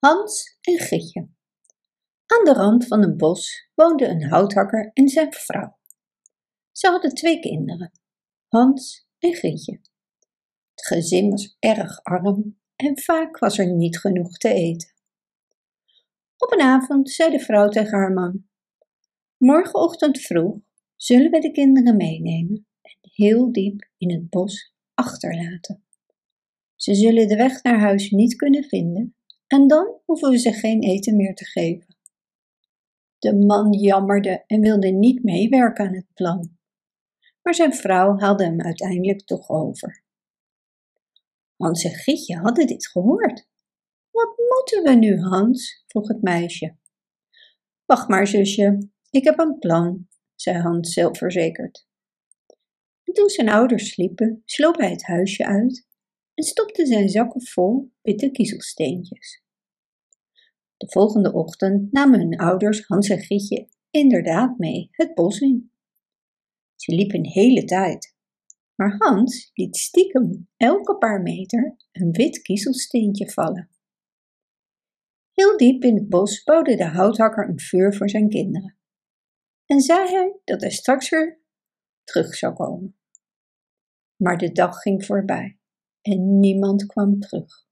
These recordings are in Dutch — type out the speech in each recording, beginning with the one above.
Hans en Gietje. Aan de rand van een bos woonde een houthakker en zijn vrouw. Ze hadden twee kinderen, Hans en Gietje. Het gezin was erg arm en vaak was er niet genoeg te eten. Op een avond zei de vrouw tegen haar man: Morgenochtend vroeg zullen we de kinderen meenemen en heel diep in het bos achterlaten. Ze zullen de weg naar huis niet kunnen vinden en dan hoeven we ze geen eten meer te geven. De man jammerde en wilde niet meewerken aan het plan, maar zijn vrouw haalde hem uiteindelijk toch over. Hans en Gietje hadden dit gehoord. Wat moeten we nu, Hans? vroeg het meisje. Wacht maar, zusje, ik heb een plan, zei Hans zelfverzekerd. En toen zijn ouders sliepen, sloop hij het huisje uit en stopte zijn zakken vol witte kiezelsteentjes. De volgende ochtend namen hun ouders Hans en Gietje inderdaad mee het bos in. Ze liepen een hele tijd, maar Hans liet stiekem elke paar meter een wit kiezelsteentje vallen. Heel diep in het bos bouwde de houthakker een vuur voor zijn kinderen en zei hij dat hij straks weer terug zou komen. Maar de dag ging voorbij en niemand kwam terug.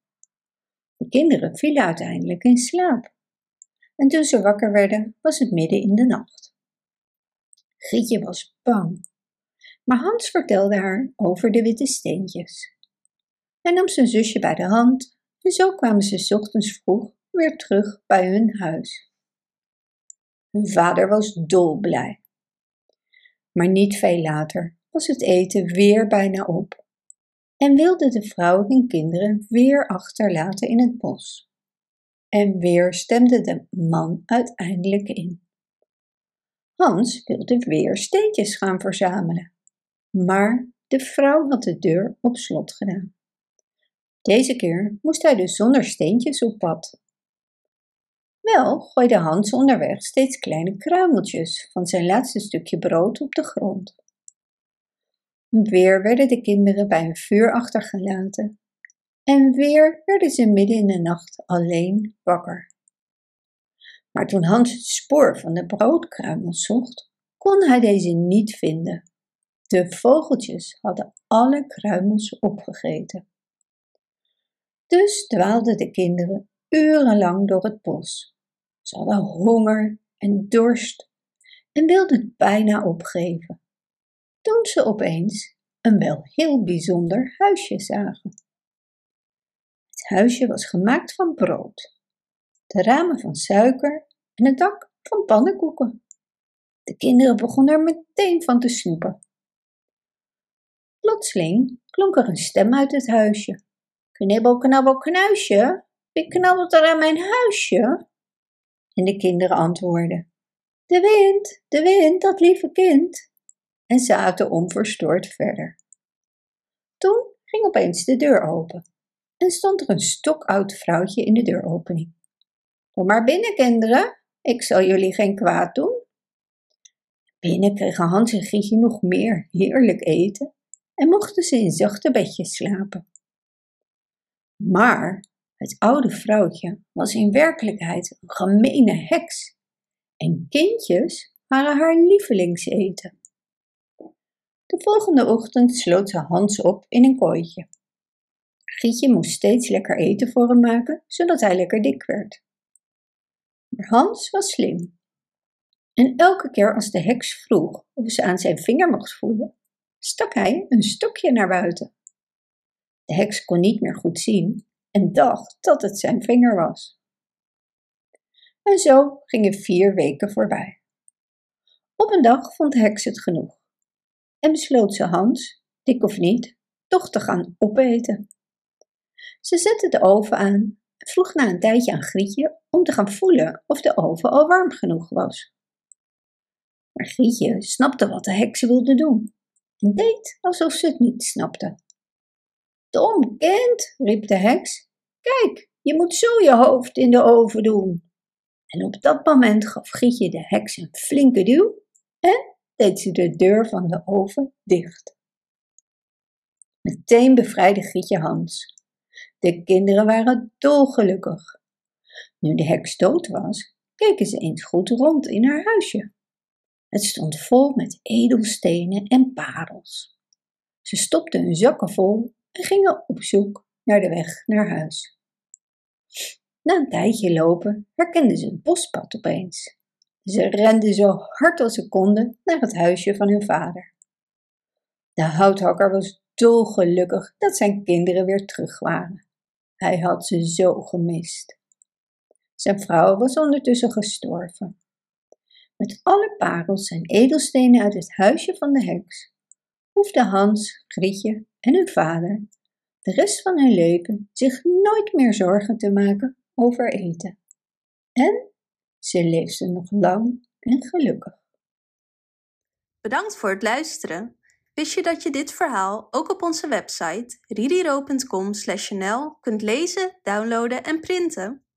De kinderen vielen uiteindelijk in slaap. En toen ze wakker werden, was het midden in de nacht. Gietje was bang, maar Hans vertelde haar over de witte steentjes. Hij nam zijn zusje bij de hand en zo kwamen ze ochtends vroeg weer terug bij hun huis. Hun vader was dolblij. Maar niet veel later was het eten weer bijna op en wilde de vrouw en kinderen weer achterlaten in het bos. En weer stemde de man uiteindelijk in. Hans wilde weer steentjes gaan verzamelen, maar de vrouw had de deur op slot gedaan. Deze keer moest hij dus zonder steentjes op pad. Wel gooide Hans onderweg steeds kleine kruimeltjes van zijn laatste stukje brood op de grond. Weer werden de kinderen bij een vuur achtergelaten en weer werden ze midden in de nacht alleen wakker. Maar toen Hans het spoor van de broodkruimels zocht, kon hij deze niet vinden. De vogeltjes hadden alle kruimels opgegeten. Dus dwaalden de kinderen urenlang door het bos. Ze hadden honger en dorst en wilden het bijna opgeven toen ze opeens een wel heel bijzonder huisje zagen. Het huisje was gemaakt van brood, de ramen van suiker en het dak van pannenkoeken. De kinderen begonnen er meteen van te snoepen. Plotseling klonk er een stem uit het huisje. Knibbel, knabbel, knuisje, wie knabbelt er aan mijn huisje? En de kinderen antwoordden: De wind, de wind, dat lieve kind en zaten onverstoord verder. Toen ging opeens de deur open en stond er een stokoud vrouwtje in de deuropening. Kom maar binnen, kinderen, ik zal jullie geen kwaad doen. Binnen kregen Hans en Gietje nog meer heerlijk eten en mochten ze in zachte bedjes slapen. Maar het oude vrouwtje was in werkelijkheid een gemene heks en kindjes waren haar lievelingseten. De volgende ochtend sloot ze Hans op in een kooitje. Gietje moest steeds lekker eten voor hem maken, zodat hij lekker dik werd. Maar Hans was slim. En elke keer als de heks vroeg of ze aan zijn vinger mocht voelen, stak hij een stokje naar buiten. De heks kon niet meer goed zien en dacht dat het zijn vinger was. En zo gingen vier weken voorbij. Op een dag vond de heks het genoeg en besloot ze Hans, dik of niet, toch te gaan opeten. Ze zette de oven aan en vroeg na een tijdje aan Grietje om te gaan voelen of de oven al warm genoeg was. Maar Grietje snapte wat de heks wilde doen en deed alsof ze het niet snapte. Dom kind, riep de heks, kijk, je moet zo je hoofd in de oven doen. En op dat moment gaf Grietje de heks een flinke duw en deed ze de deur van de oven dicht. Meteen bevrijdde Gietje Hans. De kinderen waren dolgelukkig. Nu de heks dood was, keken ze eens goed rond in haar huisje. Het stond vol met edelstenen en parels. Ze stopten hun zakken vol en gingen op zoek naar de weg naar huis. Na een tijdje lopen herkenden ze het bospad opeens. Ze renden zo hard als ze konden naar het huisje van hun vader. De houthakker was dolgelukkig dat zijn kinderen weer terug waren. Hij had ze zo gemist. Zijn vrouw was ondertussen gestorven. Met alle parels en edelstenen uit het huisje van de heks hoefde Hans, Grietje en hun vader de rest van hun leven zich nooit meer zorgen te maken over eten. En ze leefden nog lang en gelukkig. Bedankt voor het luisteren. Wist je dat je dit verhaal ook op onze website ririro.com/nl kunt lezen, downloaden en printen?